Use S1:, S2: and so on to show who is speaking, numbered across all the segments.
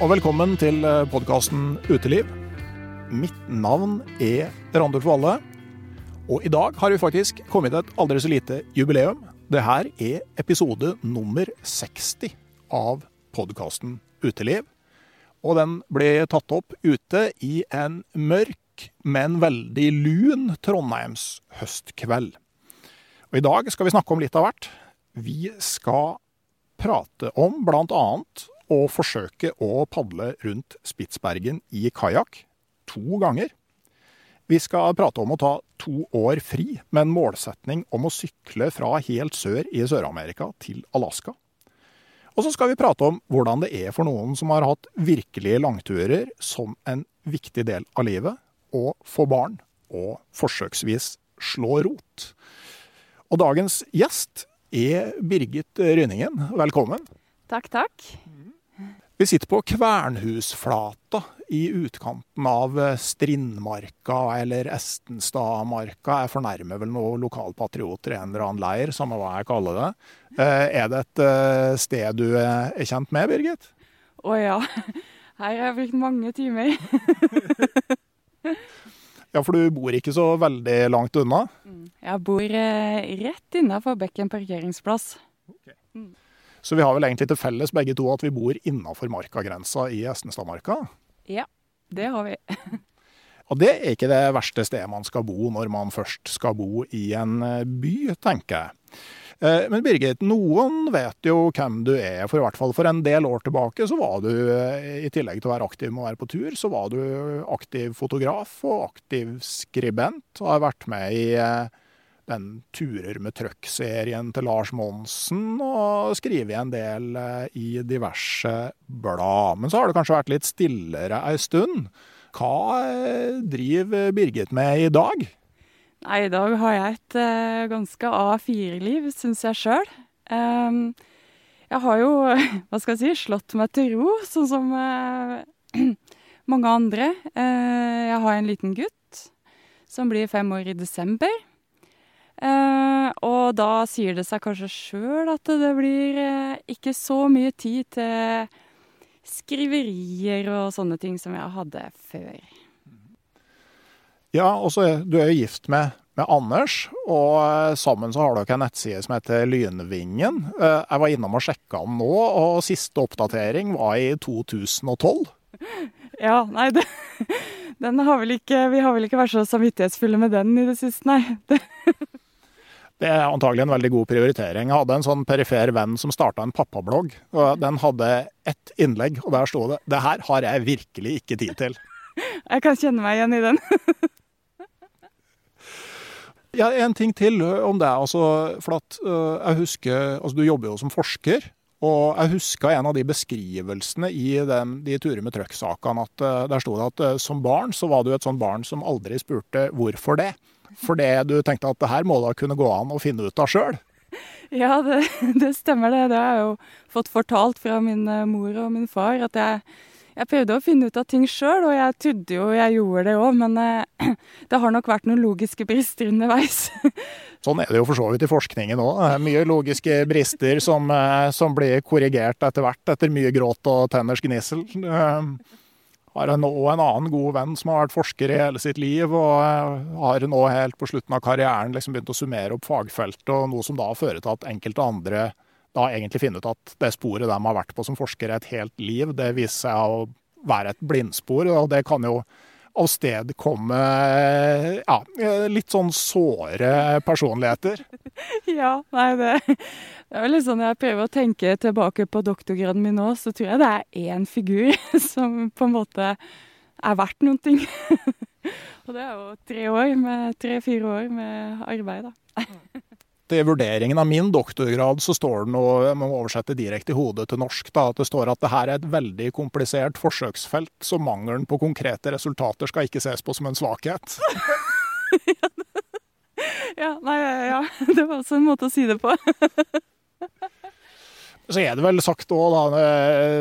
S1: Og velkommen til podkasten Uteliv. Mitt navn er Randulf Valle, og i dag har vi faktisk kommet et aldri så lite jubileum. Det her er episode nummer 60 av podkasten Uteliv. Og den ble tatt opp ute i en mørk, men veldig lun Trondheims høstkveld. Og i dag skal vi snakke om litt av hvert. Vi skal prate om annet å forsøke å padle rundt Spitsbergen i kajakk to ganger. Vi skal prate om å ta to år fri med en målsetning om å sykle fra helt sør i Sør-Amerika til Alaska. Og så skal vi prate om hvordan det er for noen som har hatt virkelige langturer som en viktig del av livet, å få barn og forsøksvis slå rot. Og dagens gjest er Birgit Rynningen. Velkommen.
S2: Takk, takk.
S1: Vi sitter på Kvernhusflata i utkanten av Strindmarka eller Estenstadmarka. Jeg fornærmer vel noen lokalpatrioter i en eller annen leir, samme hva jeg kaller det. Er det et sted du er kjent med, Birgit?
S2: Å ja. Her har jeg brukt mange timer.
S1: Ja, for du bor ikke så veldig langt unna?
S2: Jeg bor rett innafor Bekken parkeringsplass.
S1: Så vi har vel egentlig til felles begge to at vi bor innafor markagrensa i Estenstadmarka?
S2: Ja, det har vi.
S1: Og det er ikke det verste stedet man skal bo når man først skal bo i en by, tenker jeg. Men Birgit, noen vet jo hvem du er, for i hvert fall for en del år tilbake så var du, i tillegg til å være aktiv med å være på tur, så var du aktiv fotograf og aktiv skribent, og har vært med i den Turer med trøkk-serien til Lars Monsen, og skrevet en del i diverse blad. Men så har det kanskje vært litt stillere ei stund. Hva driver Birgit med i dag?
S2: Nei, i dag har jeg et uh, ganske A4-liv, syns jeg sjøl. Um, jeg har jo, hva skal jeg si, slått meg til ro, sånn som mange andre. Jeg har en liten gutt som blir fem år i desember. Og da sier det seg kanskje sjøl at det blir ikke så mye tid til skriverier og sånne ting som jeg hadde før.
S1: Ja, og så du er jo gift med, med Anders, og sammen så har dere en nettside som heter Lynvingen. Jeg var innom og sjekka den nå, og siste oppdatering var i 2012.
S2: Ja, nei, det, den har vel ikke Vi har vel ikke vært så samvittighetsfulle med den i det siste, nei. Det.
S1: Det er antagelig en veldig god prioritering. Jeg hadde en sånn perifer venn som starta en pappablogg. og Den hadde ett innlegg, og der sto det 'Det her har jeg virkelig ikke tid til'.
S2: Jeg kan kjenne meg igjen i den.
S1: ja, En ting til om det. altså, for at uh, jeg husker, altså Du jobber jo som forsker. Og jeg huska en av de beskrivelsene i den, de turer med trøkksakene. at uh, Der sto det at uh, som barn så var du et sånn barn som aldri spurte 'hvorfor det'? Fordi du tenkte at det her må da kunne gå an å finne ut av sjøl?
S2: Ja, det, det, stemmer det. Det har jeg jo fått fortalt fra min eh, mor og min far. At jeg, jeg prøvde å finne ut av ting sjøl, og jeg trodde jo jeg gjorde det òg. Men eh, det har nok vært noen logiske brister underveis.
S1: Sånn er det jo for så vidt i forskningen òg. Mye logiske brister som, eh, som, blir korrigert etter hvert, etter mye gråt og tenners gnissel har nå en annen god venn som har vært forsker i hele sitt liv, og eh, har nå helt på slutten av karrieren liksom begynt å summere opp fagfeltet, og noe som da fører til at enkelte andre da egentlig finne ut at det sporet de har vært på som forskere et helt liv, det viser seg å være et blindspor. og det kan jo avstedkomme ja, litt sånn såre personligheter.
S2: Ja, nei, det, det er litt sånn jeg prøver å tenke tilbake på doktorgraden min nå, så tror jeg det er én figur som på en måte er verdt noen ting. Og det er jo tre år med tre-fire år med arbeid, da
S1: i vurderingen av min doktorgrad så står det noe, jeg må oversette direkte i hodet til norsk, da, at det står at det her er et veldig komplisert forsøksfelt, så mangelen på konkrete resultater skal ikke ses på som en svakhet.
S2: ja, nei, ja, det var også en måte å si det på.
S1: Så er det vel sagt òg, da,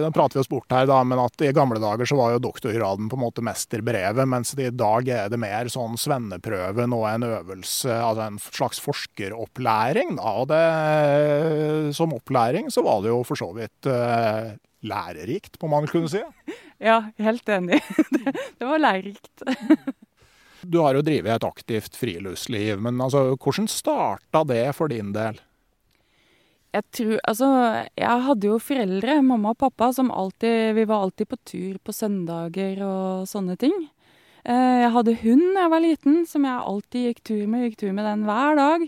S1: nå prater vi oss bort her, da, men at i gamle dager så var jo doktorgraden på en måte mesterbrevet, mens i dag er det mer sånn svenneprøven og en øvelse, altså en slags forskeropplæring. Da. Og det, som opplæring så var det jo for så vidt eh, lærerikt, må man kunne si.
S2: Ja, helt enig. Det, det var lærerikt.
S1: Du har jo drevet et aktivt friluftsliv, men altså, hvordan starta det for din del?
S2: Jeg tror Altså, jeg hadde jo foreldre, mamma og pappa, som alltid Vi var alltid på tur på søndager og sånne ting. Eh, jeg hadde hund da jeg var liten, som jeg alltid gikk tur med. Gikk tur med den hver dag.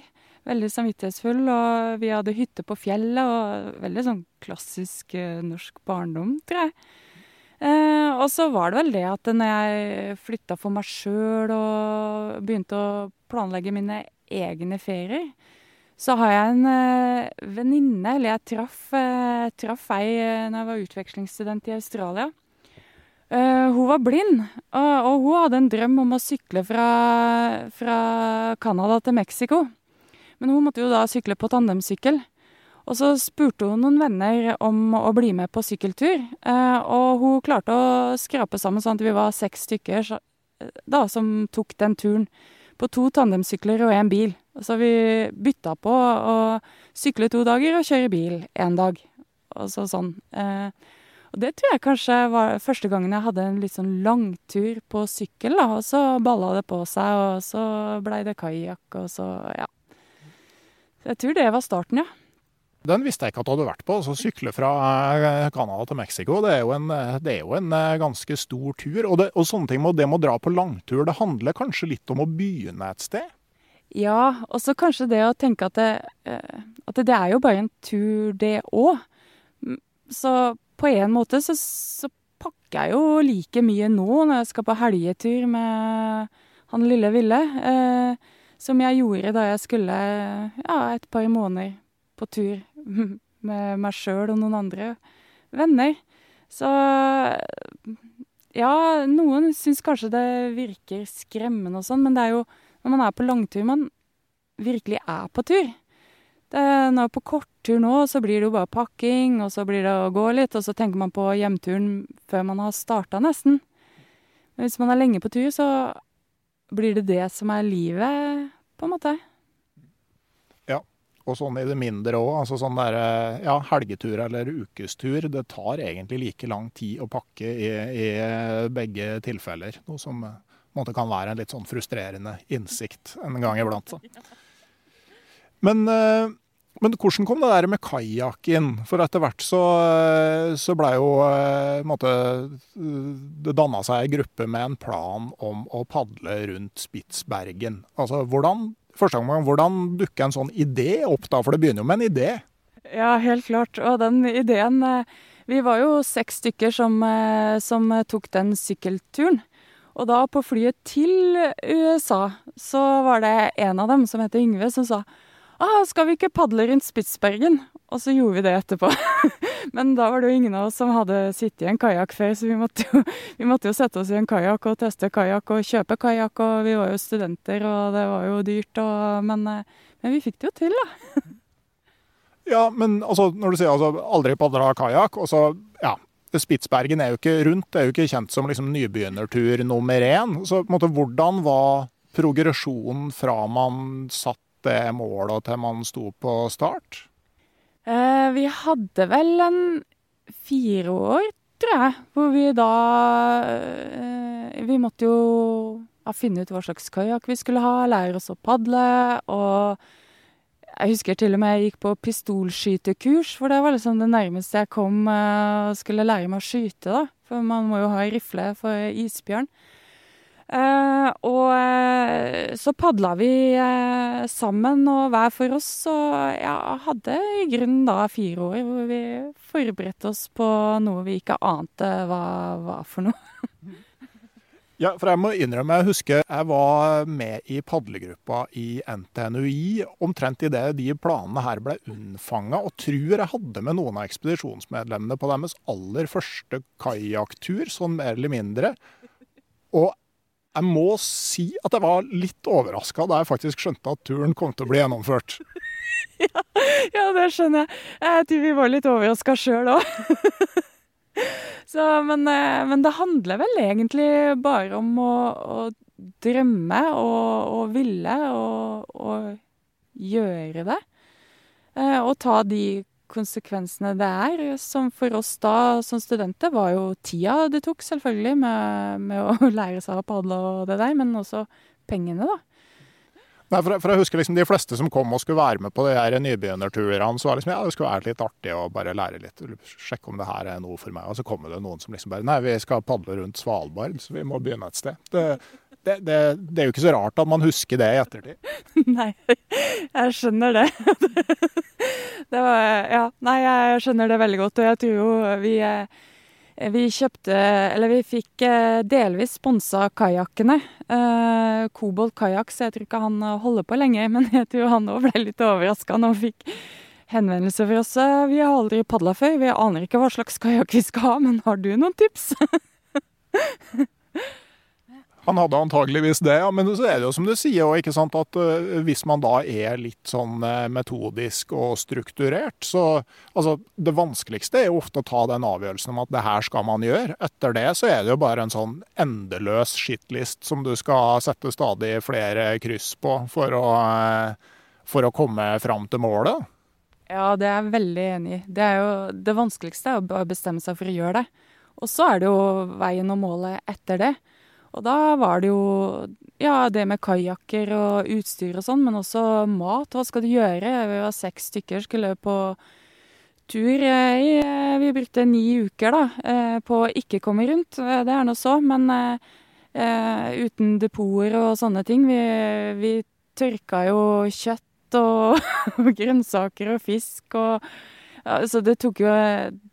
S2: Veldig samvittighetsfull. Og vi hadde hytte på fjellet, og veldig sånn klassisk eh, norsk barndom, tror jeg. Eh, og så var det vel det at når jeg flytta for meg sjøl og begynte å planlegge mine egne ferier, så har jeg en uh, venninne, eller jeg traff, uh, traff ei uh, når jeg var utvekslingsstudent i Australia. Uh, hun var blind, og, og, hun hadde en drøm om å sykle fra, fra Canada til Mexico. Men hun måtte jo da sykle på tandemsykkel. Og så spurte hun noen venner om å bli med på sykkeltur, og hun klarte å skrape sammen sånn at vi var seks stykker så, da, som tok den turen på to tandemsykler og én bil. Så vi bytta på å sykle to dager og kjøre bil én dag. Og så sånn. Eh, og det tror jeg kanskje var første gangen jeg hadde en litt sånn langtur på sykkel, da. Og så balla det på seg, og så blei det kajakk, og så ja. Jeg tror det var starten, ja.
S1: Den visste jeg ikke at du hadde vært på. altså Sykle fra eh, Canada til Mexico, det er jo en, eh, er jo en ganske stor tur. Og, det, og sånne ting må, det må dra på langtur. Det handler kanskje litt om å begynne et sted?
S2: Ja, og så kanskje det å tenke at det, at det er jo bare en tur, det òg. Så på en måte så, så, pakker jeg jo like mye nå når jeg skal på helgetur med han lille Ville, eh, som jeg gjorde da jeg skulle ja, et par måneder på tur med meg sjøl og noen andre venner. Så ja, noen syns kanskje det virker skremmende og sånn, men det er jo når man er på langtur man virkelig er på tur. Det, når på korttur nå, så blir det jo bare pakking, og så blir det å gå litt, og så tenker man på hjemturen før man har starta, nesten. Men hvis man er lenge på tur, så blir det det som er livet, på en måte.
S1: Ja, Og sånn i det mindre òg. Altså sånn der, ja, helgetur eller ukestur. Det tar egentlig like lang tid å pakke i, i begge tilfeller. Noe som måte, kan være en litt sånn frustrerende innsikt en gang iblant. Men eh, Men hvordan kom det der med kajakk inn? For etter hvert så, så blei jo eh, måte, Det danna seg ei gruppe med en plan om å padle rundt Spitsbergen. Altså, hvordan, første gang, hvordan dukker en sånn idé opp da? For det begynner jo med en idé.
S2: Ja, helt klart. Og den ideen eh, Vi var jo seks stykker som, eh, som tok den sykkelturen. Og da på flyet til USA så var det en av dem som heter Yngve, som sa ah, 'Skal vi ikke padle rundt Spitsbergen?' Og så gjorde vi det etterpå. Men da var det jo ingen av oss som hadde sittet i en kajakk før, så vi måtte, jo, vi måtte jo sette oss i en kajakk og teste kajakk og kjøpe kajakk, og vi var jo studenter, og det var jo dyrt, og, men, eh, men vi fikk det jo til, da.
S1: Ja, men altså, når du sier altså, aldri padla kajakk, og så Spitsbergen er jo ikke rundt, det er jo ikke kjent som liksom, nybegynnertur nummer én. Så måte, hvordan var progresjonen fra man satt det målet til man sto på start?
S2: Eh, vi hadde vel en fire år, tror jeg, hvor vi da eh, Vi måtte jo ja, finne ut hva slags kajakk vi skulle ha, lære oss å padle. Og jeg husker til og med jeg gikk på pistolskytekurs, for det var liksom det nærmeste jeg kom og skulle lære meg å skyte, da. For man må jo ha rifle for isbjørn. Eh, og uh, så padla vi uh, sammen og hver for oss, og ja, hadde i grunnen da fire år hvor vi forberedte oss på noe vi ikke ante hva var for noe.
S1: ja, for jeg må innrømme, jeg husker jeg var med i padlegruppa i NTNUI omtrent idet de planene her ble unnfanga, og tror jeg hadde med noen av ekspedisjonsmedlemmene på deres aller første kajakktur, sånn mer eller mindre. Og jeg må si at jeg var litt overraska da jeg faktisk skjønte at turen kom til å bli gjennomført.
S2: ja, ja, det skjønner jeg. Jeg tror vi var litt overraska sjøl òg. men, eh, men, det handler vel egentlig bare om å, å drømme og, og ville og, og, gjøre det. Eh, og ta de konsekvensene det er. Som for oss da som studenter var jo tida det tok, selvfølgelig, med, med å lære seg å padle og det der, men også pengene, da.
S1: Nei, for, for, jeg husker liksom De fleste som kom og skulle være med på de her nybegynnerturene, så var liksom, ja, det skulle være litt artig å bare lære litt, sjekke om det her er noe for meg. Og så kommer det noen som liksom bare Nei, vi skal padle rundt Svalbard, så vi må begynne et sted. Det, det, det, det er jo ikke så rart at man husker det i ettertid.
S2: Nei, jeg skjønner det. Det var Ja. Nei, jeg skjønner det veldig godt, og jeg tror jo vi eh, vi kjøpte Eller vi fikk eh, delvis sponsa kajakkene. Eh, Kobolt kajakk, så jeg tror ikke han holder på lenge. Men jeg tror han òg ble litt overraska når han fikk henvendelse fra oss. Vi har aldri padla før, vi aner ikke hva slags kajakk vi skal ha, men har du noen tips?
S1: Han hadde antageligvis det, ja. Men så er det jo som du sier òg, at uh, hvis man da er litt sånn uh, metodisk og strukturert, så altså Det vanskeligste er jo ofte å ta den avgjørelsen om at det her skal man gjøre. Etter det så er det jo bare en sånn endeløs shitlist som du skal sette stadig flere kryss på for å, uh, for å komme fram til målet.
S2: Ja, det er jeg veldig enig i. Det, det vanskeligste er å bestemme seg for å gjøre det. Og så er det jo veien og målet etter det. Og da var det jo ja, det med kajakker og utstyr og sånn, men også mat. Hva skal du gjøre? Vi var seks stykker, skulle på tur i eh, Vi brukte ni uker, da, eh, på å ikke komme rundt. Eh, det er nå så, men uten depoter og sånne ting. Vi, vi tørka jo kjøtt og grønnsaker og fisk og ja, så det tok jo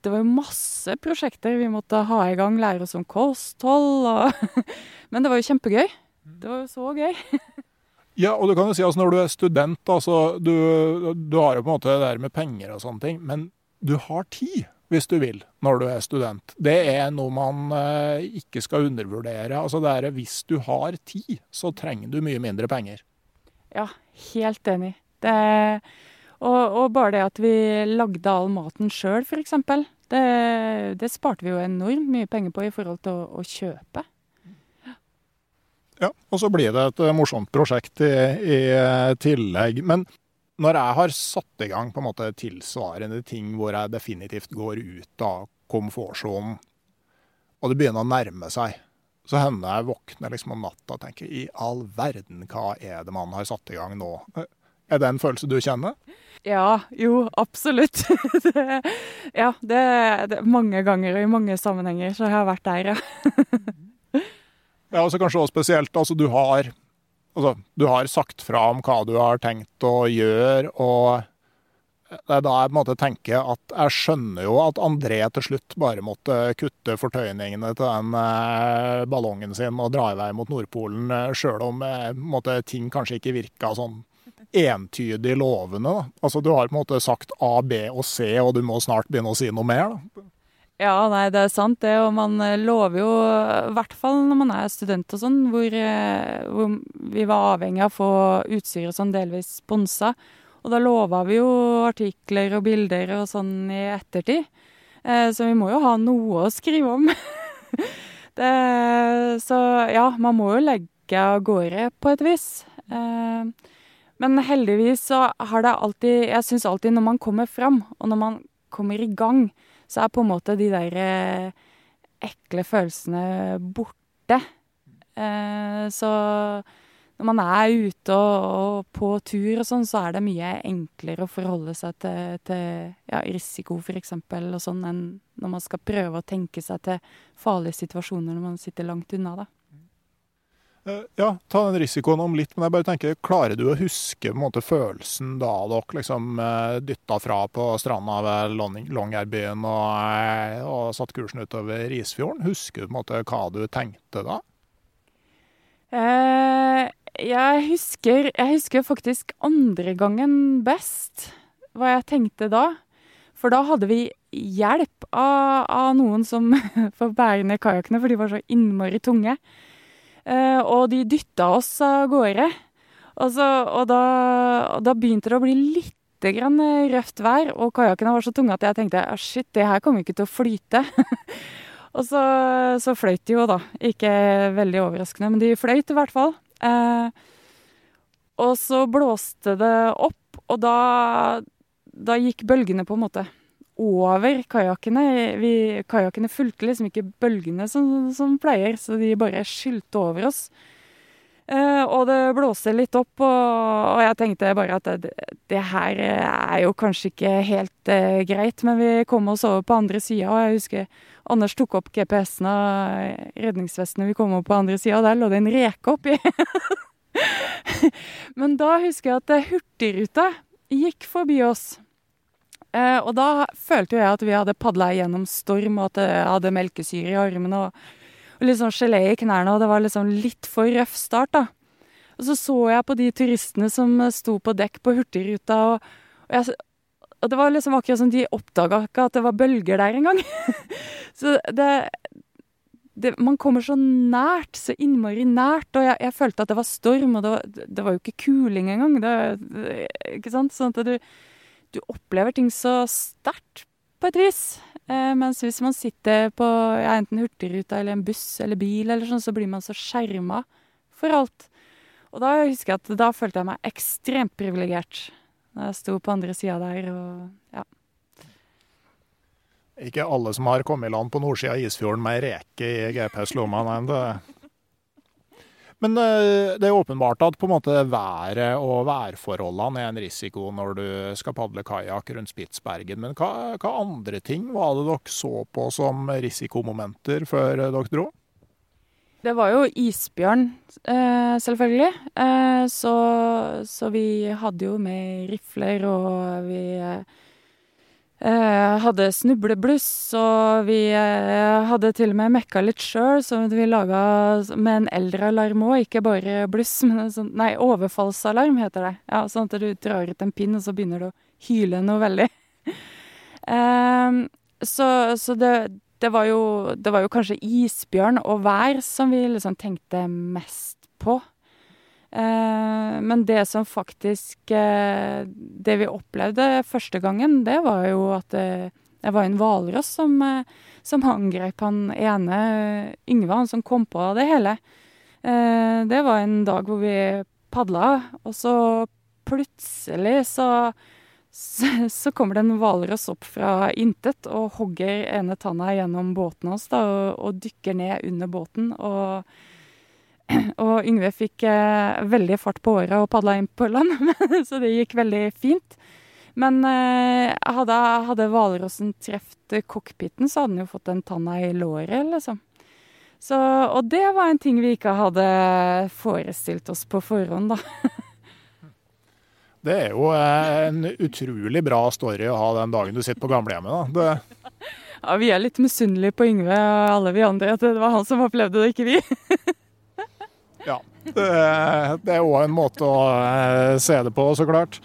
S2: Det var jo masse prosjekter vi måtte ha i gang. Lære oss om kosthold og Men det var jo kjempegøy. Det var jo så gøy.
S1: ja, og du kan jo si altså når du er student, altså du, du har jo på en måte det der med penger og sånne ting, men du har tid hvis du vil, når du er student. Det er noe man eh, ikke skal undervurdere. Altså det er Hvis du har tid, så trenger du mye mindre penger.
S2: Ja, helt enig. Det og, og, bare det at vi lagde all maten sjøl, f.eks. Det, det sparte vi jo enormt mye penger på i forhold til å, å kjøpe.
S1: Ja, og så blir det et morsomt prosjekt i, i tillegg. Men når jeg har satt i gang på en måte tilsvarende ting hvor jeg definitivt går ut av komfortsonen, og det begynner å nærme seg, så hender jeg våkner liksom om natta og tenker i all verden, hva er det man har satt i gang nå? Er det en følelse du kjenner?
S2: Ja, jo, absolutt. det, ja, det, det, mange ganger og i mange sammenhenger så har jeg vært der, ja.
S1: ja, altså kanskje også spesielt altså du har altså, du har sagt fra om hva du har tenkt å gjøre, og det er da jeg på en måte tenker at jeg skjønner jo at André til slutt bare måtte kutte fortøyningene til den eh, ballongen sin og dra i vei mot Nordpolen, eh, sjøl om eh, måte, ting kanskje ikke virka sånn entydig lovende. Da. Altså Du har på en måte sagt A, B og C, og du må snart begynne å si noe mer. da.
S2: Ja, nei, det er sant det. Og man eh, lover jo, i hvert fall når man er student og sånn, hvor, eh, hvor vi var avhengig av å få utstyret sånn delvis sponsa. Og da lova vi jo artikler og bilder og sånn i ettertid. Eh, så vi må jo ha noe å skrive om. det, så ja, man må jo legge av gårde på et vis. Men heldigvis så har det alltid Jeg syns alltid når man kommer fram, og når man kommer i gang, så er på en måte de der eh, ekle følelsene borte. Eh, så når man er ute og, på tur og sånn, så er det mye enklere å forholde seg til, til ja, risiko, f.eks., og sånn, enn når man skal prøve å tenke seg til farlige situasjoner når man sitter langt unna, da.
S1: Eh, ja, ta den risikoen om litt, men jeg bare tenker, klarer du å huske måte, følelsen da dere liksom eh, dytta fra på stranda ved Longyearbyen og, eh, og satte kursen utover Risfjorden? Husker du på en måte hva du tenkte da?
S2: Eh, jeg, husker, jeg husker faktisk andre gangen best hva jeg tenkte da. For da hadde vi hjelp av, av noen som får bære ned kajakkene, for de var så innmari tunge. Eh, og de dytta oss av gårde. Og, så, og, da, da, begynte det å bli litt grann røft vær, og kajakkene var så tunge at jeg tenkte shit, det her kommer ikke til å flyte. og så, så fløyt de jo, da. Ikke veldig overraskende, men de fløyt i hvert fall. Eh, og så blåste det opp, og da, da gikk bølgene på en måte over kajakkene. Kajakkene fulgte liksom ikke bølgene som, som, pleier, så de bare skylte over oss. Eh, og det blåste litt opp, og, og jeg tenkte bare at det, det, her er jo kanskje ikke helt eh, greit, men vi kom oss over på andre sida, og jeg husker Anders tok opp GPS-en av redningsvestene vi kom over på andre sida, og der lå det en reke oppi. men da husker jeg at Hurtigruta gikk forbi oss. Eh, og da følte jo jeg at vi hadde padla gjennom storm, og at jeg hadde melkesyre i armene og, og litt sånn gelé i knærne, og det var liksom litt for røff start, da. Og så så jeg på de turistene som sto på dekk på Hurtigruta, og, og, jeg, og det var liksom akkurat som de oppdaga ikke at det var bølger der engang. så det, det, man kommer så nært, så innmari nært, og jeg, jeg, følte at det var storm, og det var, det var jo ikke kuling engang. Ikke sant? Sånn at du du opplever ting så sterkt, på et vis. Eh, mens hvis man sitter på ja, enten Hurtigruta eller en buss eller bil, eller sånn, så blir man så skjerma for alt. Og da husker jeg at da følte jeg meg ekstremt privilegert. Da jeg sto på andre sida der og ja.
S1: Ikke alle som har kommet i land på nordsida av Isfjorden med ei reke i GPS-lomma. Nei, det men eh, det er åpenbart at på en måte været og værforholdene er en risiko når du skal padle kajakk rundt Spitsbergen. Men hva, hva, andre ting var det dere så på som risikomomenter før dere dro?
S2: Det var jo isbjørn, eh, selvfølgelig. Eh, så, så, vi hadde jo med rifler, og vi Eh, hadde snublebluss, og vi eh, hadde til og med mekka litt sjøl, så vi laga med en eldrealarm òg, ikke bare bluss, men en sånn Nei, overfallsalarm heter det. Ja, Sånn at du drar ut en pinn, og så begynner du å hyle noe veldig. eh, så, så det, det, var jo, det var jo kanskje isbjørn og vær som vi liksom tenkte mest på. Eh, men det som faktisk eh, Det vi opplevde første gangen, det var jo at det, det var en hvalross som, eh, som angrep han ene Yngve, han som kom på det hele. Det var en dag hvor vi padla, og så plutselig så så kommer det en hvalross opp fra intet og hogger ene tanna gjennom båten hans da, og, og dykker ned under båten. og og Yngve fikk eh, veldig fart på året og padla inn på land, så det gikk veldig fint. Men eh, hadde, hadde hvalrossen truffet cockpiten, så hadde den jo fått en tanna i låret, liksom. Så, og det var en ting vi ikke hadde forestilt oss på forhånd, da.
S1: Det er jo eh, en utrolig bra story å ha den dagen du sitter på gamlehjemmet. da. Det...
S2: Ja, Vi er litt misunnelige på Yngve og alle vi andre, at det var han som opplevde det, ikke vi.
S1: ja. Det, er òg en måte å eh, se det på, så klart.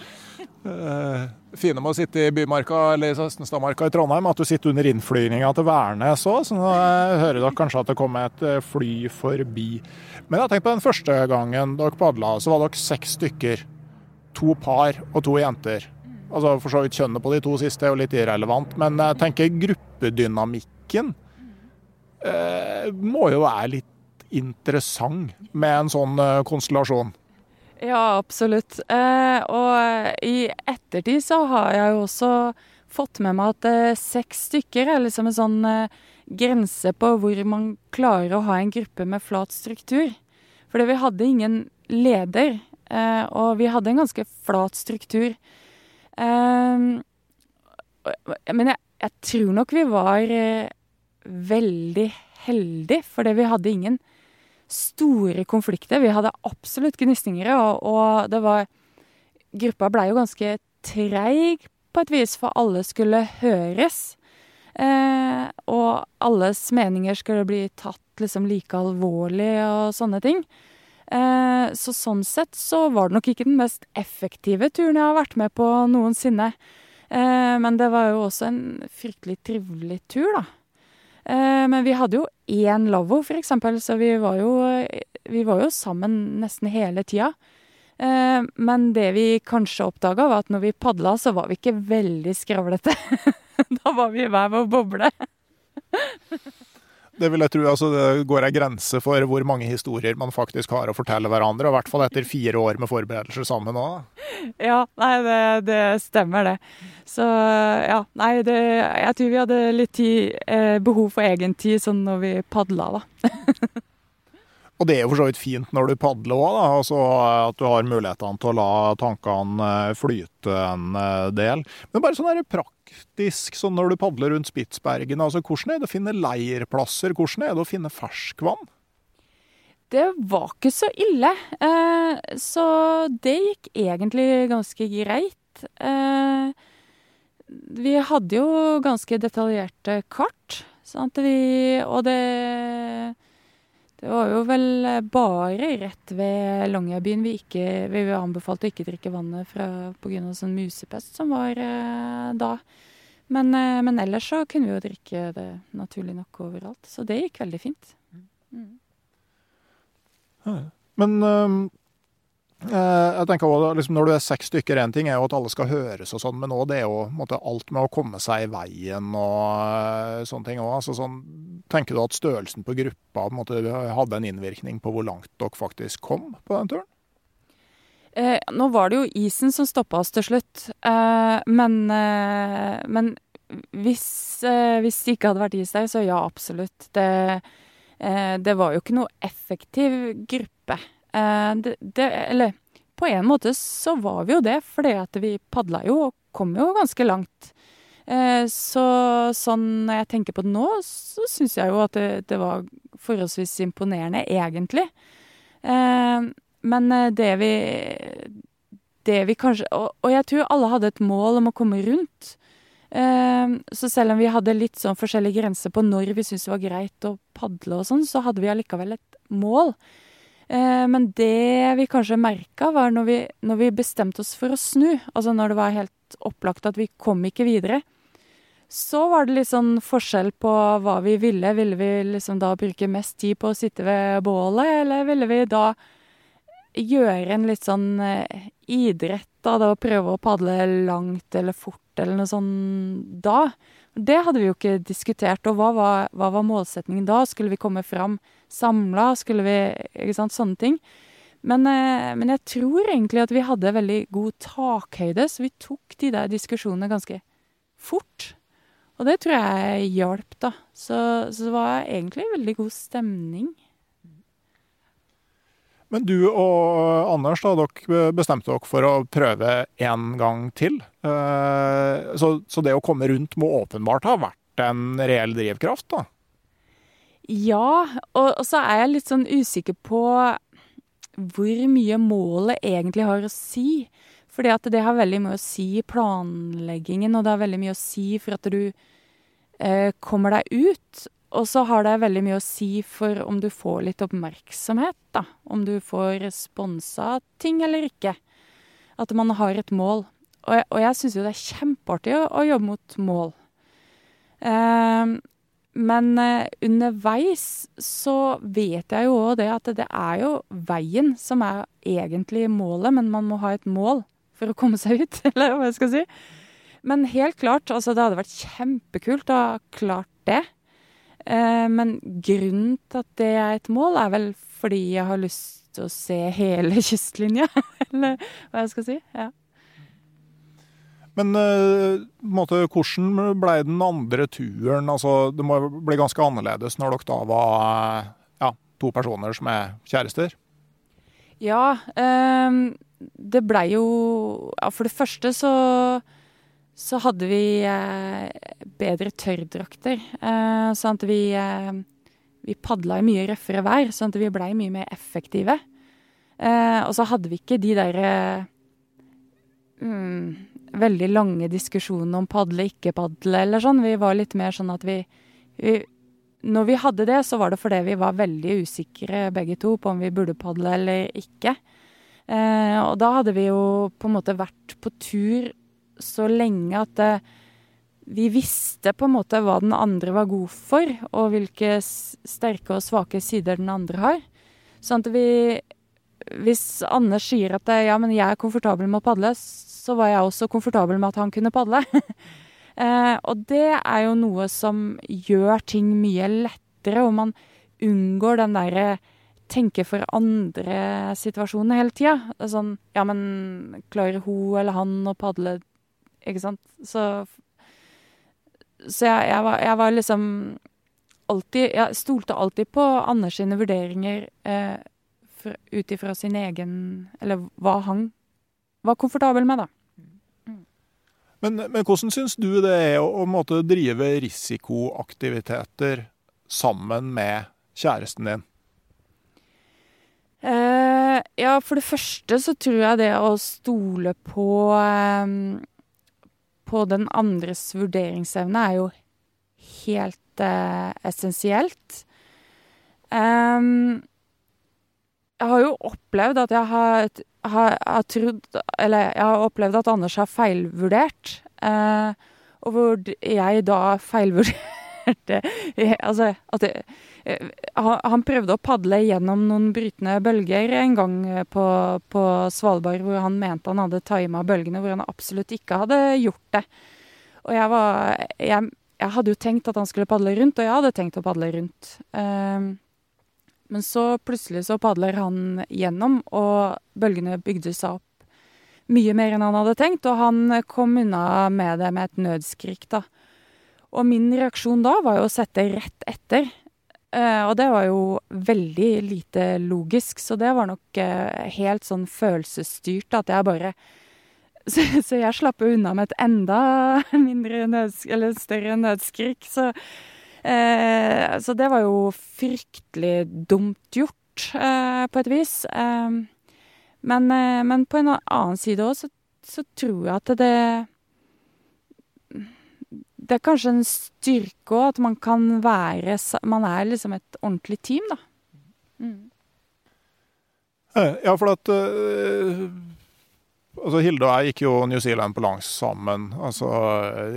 S1: Det fine med å sitte i Bymarka eller Søstenstadmarka i Trondheim, at du sitter under innflyvninga til Værnes òg. Så nå hører dere kanskje at det kommer et fly forbi. Men jeg tenker på den første gangen dere padla, så var dere seks stykker to par og to jenter. Altså For så vidt kjønnet på de to siste er jo litt irrelevant, men jeg tenker gruppedynamikken eh, må jo være litt interessant med en sånn eh, konstellasjon.
S2: Ja, absolutt. Eh, og i ettertid så har jeg jo også fått med meg at eh, seks stykker er liksom en sånn grense på hvor man klarer å ha en gruppe med flat struktur. Fordi vi hadde ingen leder. Og vi hadde en ganske flat struktur. Uh, men jeg, jeg, tror nok vi var veldig heldige, fordi vi hadde ingen store konflikter. Vi hadde absolutt gnisninger, og, og det var Gruppa blei jo ganske treig på et vis, for alle skulle høres. og alles meninger skulle bli tatt liksom like alvorlig og sånne ting. Eh, så sånn sett så var det nok ikke den mest effektive turen jeg har vært med på noensinne. Eh, men det var jo også en fryktelig trivelig tur, da. Eh, men vi hadde jo én lavvo, for eksempel, så vi var jo, vi var jo sammen nesten hele tida. Men det vi kanskje oppdaga, var at når vi padla, så var vi ikke veldig skravlete. da var vi hver vår boble.
S1: Det vil jeg tro. Altså, det går ei grense for hvor mange historier man faktisk har å fortelle hverandre. I hvert fall etter fire år med forberedelser sammen òg.
S2: Ja, nei, det, det, stemmer, det. Så ja, nei, det, jeg tror vi hadde litt tid, eh, behov for egen tid sånn når vi padla, da.
S1: Og det er jo for så vidt fint når du padler òg, altså at du har mulighetene til å la tankene eh, flyte en eh, del. Men bare sånn praktisk, sånn når du padler rundt Spitsbergen, altså hvordan er det å finne leirplasser? Hvordan er det å finne ferskvann?
S2: Det var ikke så ille, eh, så det gikk egentlig ganske greit. Vi hadde jo ganske detaljerte kart, sant? Vi, og det det var jo vel eh, bare rett ved Longyearbyen vi ikke Vi anbefalte å ikke drikke vannet fra pga. sånn musepest som var eh, da. Men, eh, men, ellers så kunne vi jo drikke det naturlig nok overalt. Så det gikk veldig fint. Mm.
S1: Men um, Eh, jeg tenker også, liksom, Når du er seks stykker, én ting er jo at alle skal høres, og sånn, men òg det er jo måte, alt med å komme seg i veien og uh, sånne ting òg. Altså, sånn, tenker du at størrelsen på gruppa måte, hadde en innvirkning på hvor langt dere faktisk kom på den turen?
S2: Eh, nå var det jo isen som stoppa oss til slutt, eh, men, eh, men hvis, eh, hvis, det ikke hadde vært is der, så ja, absolutt. Det, det var jo ikke noe effektiv gruppe. Eh, det, det, eller på en måte så var vi jo det, fordi at vi padla jo og kom jo ganske langt. Eh, så sånn når jeg tenker på det nå, så syns jeg jo at det, det, var forholdsvis imponerende, egentlig. Eh, men det vi Det vi kanskje og, og, jeg tror alle hadde et mål om å komme rundt. Så selv om vi hadde litt sånn forskjellige grenser på når vi syntes det var greit å padle og sånn, så hadde vi allikevel et mål. Eh, men det vi kanskje merka, var når vi, når vi, bestemte oss for å snu, altså når det var helt opplagt at vi kom ikke videre, så var det litt sånn forskjell på hva vi ville. Ville vi liksom da bruke mest tid på å sitte ved bålet, eller ville vi da gjøre en litt sånn eh, idrett det å prøve å padle langt eller fort eller noe sånt da? Det hadde vi jo ikke diskutert. Og hva var, hva var målsetningen da? Skulle vi komme fram samla? Skulle vi Ikke sant, sånne ting. Men, eh, men, jeg tror egentlig at vi hadde veldig god takhøyde, så vi tok de der diskusjonene ganske fort. Og det tror jeg hjalp, da. Så, så det var egentlig veldig god stemning.
S1: Men du og Anders, da, dere bestemte dere for å prøve en gang til. Eh, så, så det å komme rundt må åpenbart ha vært en reell drivkraft, da?
S2: Ja, og, og så er jeg litt sånn usikker på hvor mye målet egentlig har å si. Fordi at det har veldig mye å si i planleggingen, og det har veldig mye å si for at du eh, kommer deg ut. Og så har det veldig mye å si for om du får litt oppmerksomhet, da. Om du får sponsa ting eller ikke. At man har et mål. Og jeg, og syns jo det er kjempeartig å, å jobbe mot mål. Eh, men eh, underveis så vet jeg jo òg det at det er jo veien som er egentlig målet, men man må ha et mål for å komme seg ut, eller hva jeg skal si. Men helt klart, altså det hadde vært kjempekult å ha klart det. Eh, men grunnen til at det er et mål, er vel fordi jeg har lyst til å se hele kystlinja, eller hva jeg skal si. ja.
S1: Men uh, måte, hvordan ble den andre turen? Altså, det må bli ganske annerledes når dere da var ja, to personer som er kjærester?
S2: Ja, um, det blei jo ja, For det første så, så hadde vi eh, bedre tørrdrakter. Eh, sånn at vi, uh, vi padla i mye røffere vær, sånn at vi blei mye mer effektive. og så hadde vi ikke de derre mm, veldig lange diskusjoner om padle, ikke padle eller sånn. Vi var litt mer sånn at vi, vi, Når vi hadde det, så var det fordi vi var veldig usikre begge to på om vi burde padle eller ikke. Eh, og da hadde vi jo på en måte vært på tur så lenge at det, vi visste på en måte hva den andre var god for, og hvilke sterke og svake sider den andre har. Sånn at vi Hvis Anders sier at ja, men jeg er komfortabel med å padle, så var jeg også komfortabel med at han kunne padle. eh, og det er jo noe som gjør ting mye lettere, og man unngår den derre tenke for andre-situasjonen hele tida. Sånn Ja, men klarer hun eller han å padle? Ikke sant? Så Så jeg, jeg, var, jeg var, liksom alltid Jeg stolte alltid på Anders sine vurderinger eh, ut ifra sin egen Eller hva han var komfortabel med, da.
S1: Men, men hvordan syns du det er å, å måtte drive risikoaktiviteter sammen med kjæresten din?
S2: Eh, ja, for det første så tror jeg det å stole på eh, på den andres vurderingsevne er jo helt eh, essensielt. Um, jeg har jo opplevd at jeg har, har, har, trodd Eller jeg har opplevd at Anders har feilvurdert. Eh, og hvor jeg da feilvurderte Altså at det, eh, han prøvde å padle gjennom noen brytende bølger en gang på, på Svalbard hvor han mente han hadde tima bølgene, hvor han absolutt ikke hadde gjort det. Og jeg var jeg, jeg, hadde jo tenkt at han skulle padle rundt, og jeg hadde tenkt å padle rundt. Um, men så plutselig så padler han gjennom, og bølgene bygde seg opp mye mer enn han hadde tenkt, og han kom unna med det med et nødskrik, da. Og min reaksjon da var jo å sette rett etter. Uh, og det var jo veldig lite logisk, så det var nok uh, helt sånn følelsesstyrt at jeg bare så, så, jeg slapp unna med et enda mindre nødsk eller større nødskrik. Så Eh, så det var jo fryktelig dumt gjort, eh, på et vis. Eh, men, eh, men, på en annen side òg så, så, tror jeg at det Det er kanskje en styrke òg, at man kan være Man er liksom et ordentlig team, da. Mm.
S1: Eh, ja, for at uh Altså, Hilde og jeg gikk jo New Zealand på langs sammen. Altså,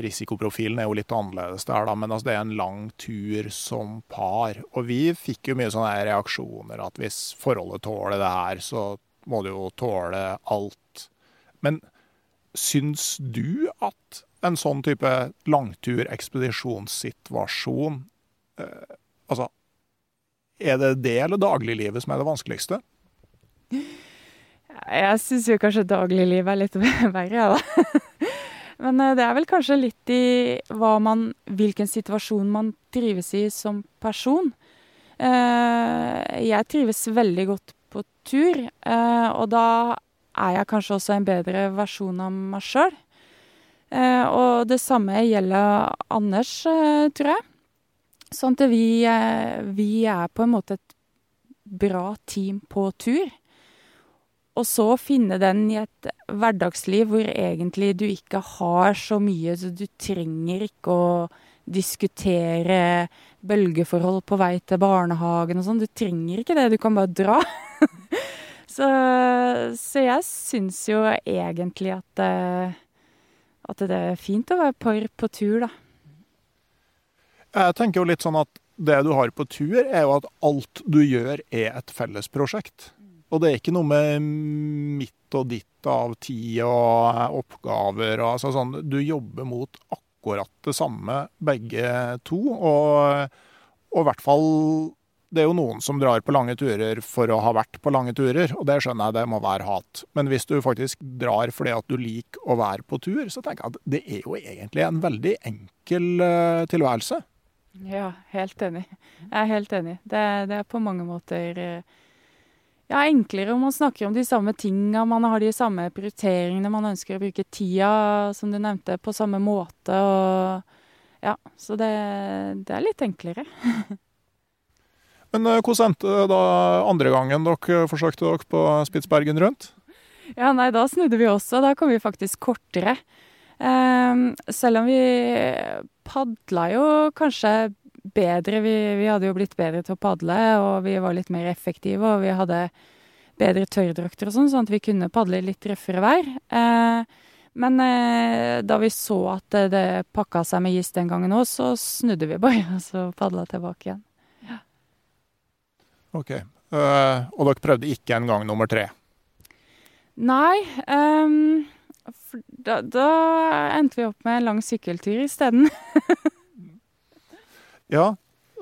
S1: Risikoprofilen er jo litt annerledes der, da, men altså, det er en lang tur som par. Og vi fikk jo mye sånne reaksjoner at hvis forholdet tåler det her, så må det jo tåle alt. Men syns du at en sånn type langtur, ekspedisjonssituasjon eh, Altså, er det det eller dagliglivet som er det vanskeligste?
S2: Jeg syns jo kanskje dagliglivet er litt verre, da. Men eh, det er vel kanskje litt i man, hvilken situasjon man trives i som person. Eh, jeg trives veldig godt på tur. Eh, og da er jeg kanskje også en bedre versjon av meg sjøl. Og det samme gjelder Anders, tror jeg. Sånn at vi, vi er på en måte et bra team på tur. Og så finne den i et hverdagsliv hvor egentlig du ikke har så mye, så du trenger ikke å diskutere bølgeforhold på vei til barnehagen og sånn. Du trenger ikke det, du kan bare dra. så, så, jeg syns jo egentlig at, at det er fint å være par på tur, da.
S1: Jeg tenker jo litt sånn at det du har på tur, er jo at alt du gjør er et felles prosjekt. Og det er ikke noe med mitt og ditt av tid og oppgaver. Og, altså sånn, du jobber mot akkurat det samme, begge to. Og, og i hvert fall Det er jo noen som drar på lange turer for å ha vært på lange turer, og det skjønner jeg det må være hat. Men hvis du faktisk drar fordi at du liker å være på tur, så tenker jeg at det er jo egentlig en veldig enkel uh, tilværelse.
S2: Ja, helt enig. Jeg er helt enig. Det, det er på mange måter uh, ja, enklere om man snakker om de samme tinga, man har de samme prioriteringene, man ønsker å bruke tida, som du nevnte, på samme måte. Og ja, så det, det er litt enklere.
S1: Men eh, hvordan endte det da andre gangen dere forsøkte dere på Spitsbergen rundt?
S2: Ja, nei, da snudde vi også. Da kom vi faktisk kortere. Um, selv om vi padla jo kanskje bedre. Vi, vi, hadde jo blitt bedre til å padle, og vi var litt mer effektive, og vi hadde bedre tørrdrakter og sånn, sånn at vi kunne padle i litt røffere vær. Eh, men eh, da vi så at det, det pakka seg med is den gangen òg, så snudde vi bare og så padla tilbake igjen. Ja.
S1: OK. Uh, og dere prøvde ikke en gang nummer tre?
S2: Nei. Um, da, da endte vi opp med en lang sykkeltur isteden.
S1: Ja,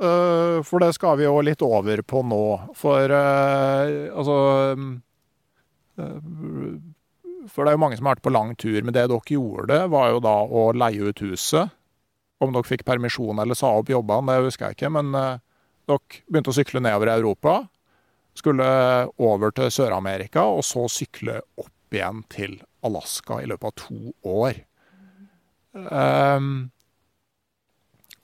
S1: øh, for det skal vi jo litt over på nå. For øh, altså øh, For det er jo mange som har vært på lang tur, men det dere gjorde, var jo da å leie ut huset. Om dere fikk permisjon eller sa opp jobbene, det husker jeg ikke. Men dere begynte å sykle nedover i Europa. Skulle over til Sør-Amerika, og så sykle opp igjen til Alaska i løpet av to år. Um,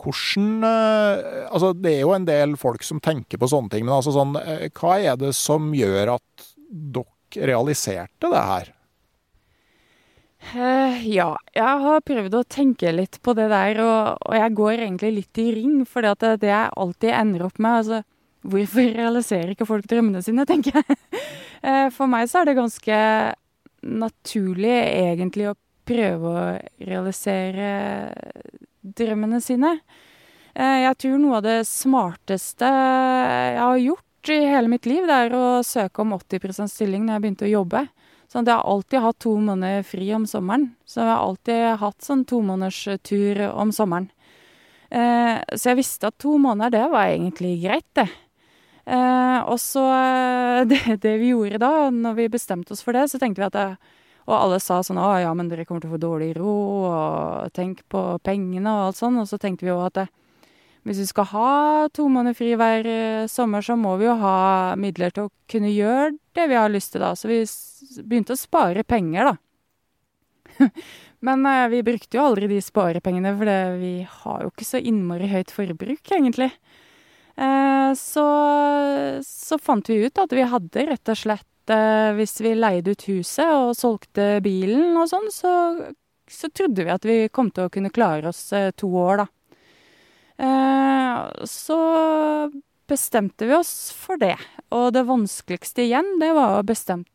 S1: hvordan eh, Altså, det er jo en del folk som tenker på sånne ting, men altså sånn eh, Hva er det som gjør at dere realiserte det her?
S2: Uh, ja, jeg har prøvd å tenke litt på det der, og, og jeg går egentlig litt i ring. For det, det jeg alltid ender opp med altså, Hvorfor realiserer ikke folk drømmene sine, tenker jeg. Uh, for meg så er det ganske naturlig egentlig å prøve å realisere drømmene sine. Eh, jeg tror noe av det smarteste jeg har gjort i hele mitt liv, det er å søke om 80% stilling når jeg begynte å jobbe. Sånn at jeg har alltid hatt to måneder fri om sommeren. Så jeg har alltid hatt sånn tomånederstur om sommeren. Eh, så jeg visste at to måneder, det var egentlig greit, det. Eh, og så det, det, vi gjorde da, når vi bestemte oss for det, så tenkte vi at det, og alle sa sånn 'Å ja, men dere kommer til å få dårlig råd', og 'tenk på pengene', og alt sånn. Og så tenkte vi jo at det, hvis vi skal ha to måneder fri hver eh, sommer, så må vi jo ha midler til å kunne gjøre det vi har lyst til, da. Så vi begynte å spare penger, da. Men eh, vi brukte jo aldri de sparepengene, for vi har jo ikke så innmari høyt forbruk, egentlig. Eh, så, så fant vi ut at vi hadde rett og slett Eh, hvis vi leide ut huset og solgte bilen og sånn, så, så, trodde vi at vi kom til å kunne klare oss eh, to år, da. Eh, så bestemte vi oss for det. Og det vanskeligste igjen, det var å bestemme,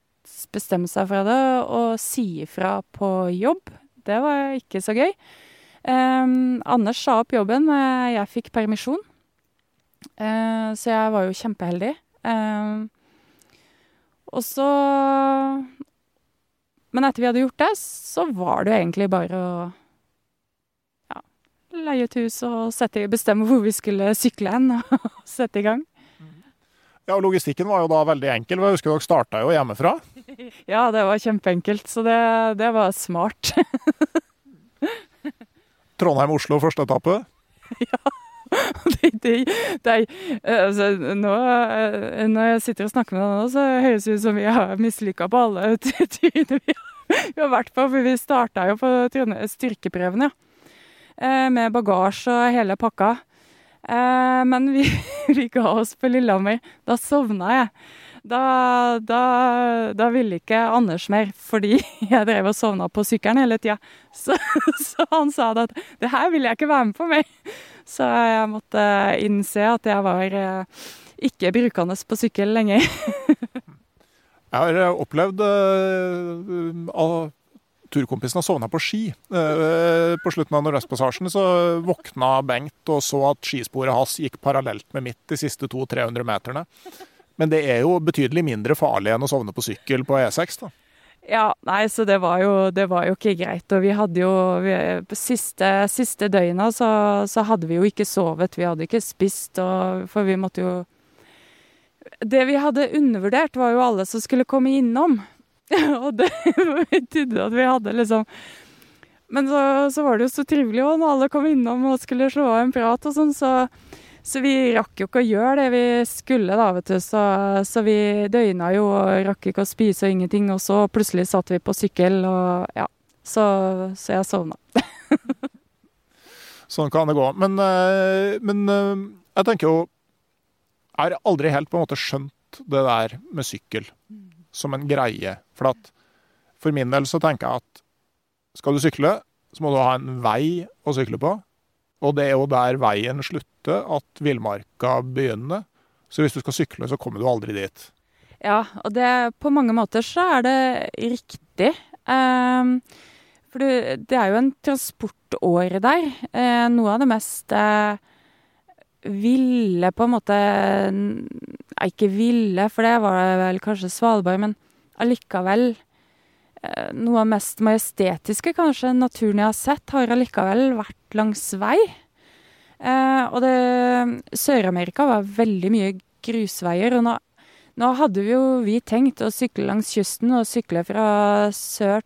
S2: bestemme seg for det og si ifra på jobb. Det var ikke så gøy. Um, Anders sa opp jobben, jeg fikk permisjon. Så jeg var jo kjempeheldig. Um, og så Men etter vi hadde gjort det, så var det jo egentlig bare å ja, leie et hus og sette, bestemme hvor vi skulle sykle hen, og sette i gang.
S1: Ja, og Logistikken var jo da veldig enkel. Jeg husker dere starta jo hjemmefra.
S2: Ja, det var kjempeenkelt, så det, det var smart.
S1: Trondheim-Oslo første etappe?
S2: Ja. Det, de, de, altså, nå, når jeg sitter og snakker med deg nå, så høres det ut som vi har mislykka på alle tyder vi, vi, har vært på. For vi starta jo på styrkeprøven, ja. Med bagasje og hele pakka. Men vi, vi ga oss på Lillehammer. Da sovna jeg. Da, da, da, ville ikke Anders mer, fordi jeg drev og sovna på sykkelen hele tida. Så, så, han sa at det her vil jeg ikke være med på mer. Så jeg måtte innse at jeg var eh, ikke brukende på sykkel lenger.
S1: jeg har eh, opplevd uh, turkompisen har sovna på ski. På slutten av Nordøstpassasjen så våkna Bengt og så at skisporet hans gikk parallelt med mitt de siste 200-300 meterne. Men det er jo betydelig mindre farlig enn å sovne på sykkel på E6, da.
S2: Ja, nei, så det var jo, det var jo ikke greit. Og vi hadde jo vi, Siste, siste døgna så, så, hadde vi jo ikke sovet. Vi hadde ikke spist, og, for vi måtte jo Det vi hadde undervurdert, var jo alle som skulle komme innom. og det betydde at vi hadde liksom Men så, så var det jo så trivelig òg, når alle kom innom og skulle slå av en prat og sånn, så så vi rakk jo ikke å gjøre det vi skulle, da, vet du. Så, så vi døgna jo og rakk ikke å spise og ingenting. Og så plutselig satt vi på sykkel, og ja. Så, så jeg sovna.
S1: sånn kan det gå. Men, eh, men, eh, jeg tenker jo Jeg har aldri helt på en måte skjønt det der med sykkel som en greie. For at for min del så tenker jeg at skal du sykle, så må du ha en vei å sykle på. Og det er jo der veien slutter, at villmarka begynner. Så hvis du skal sykle, så kommer du aldri dit.
S2: Ja, og det, på mange måter så er det riktig. Um, for det er jo en transportåre der. Uh, noe av det mest uh, ville på en måte Nei, ikke ville, for det var vel kanskje Svalbard, men allikevel Noe av mest majestetiske kanskje naturen jeg har sett, har allikevel vært langs vei. Eh, og det Sør-Amerika var veldig mye grusveier, og nå, nå, hadde vi jo vi tenkt å sykle langs kysten og sykle fra sør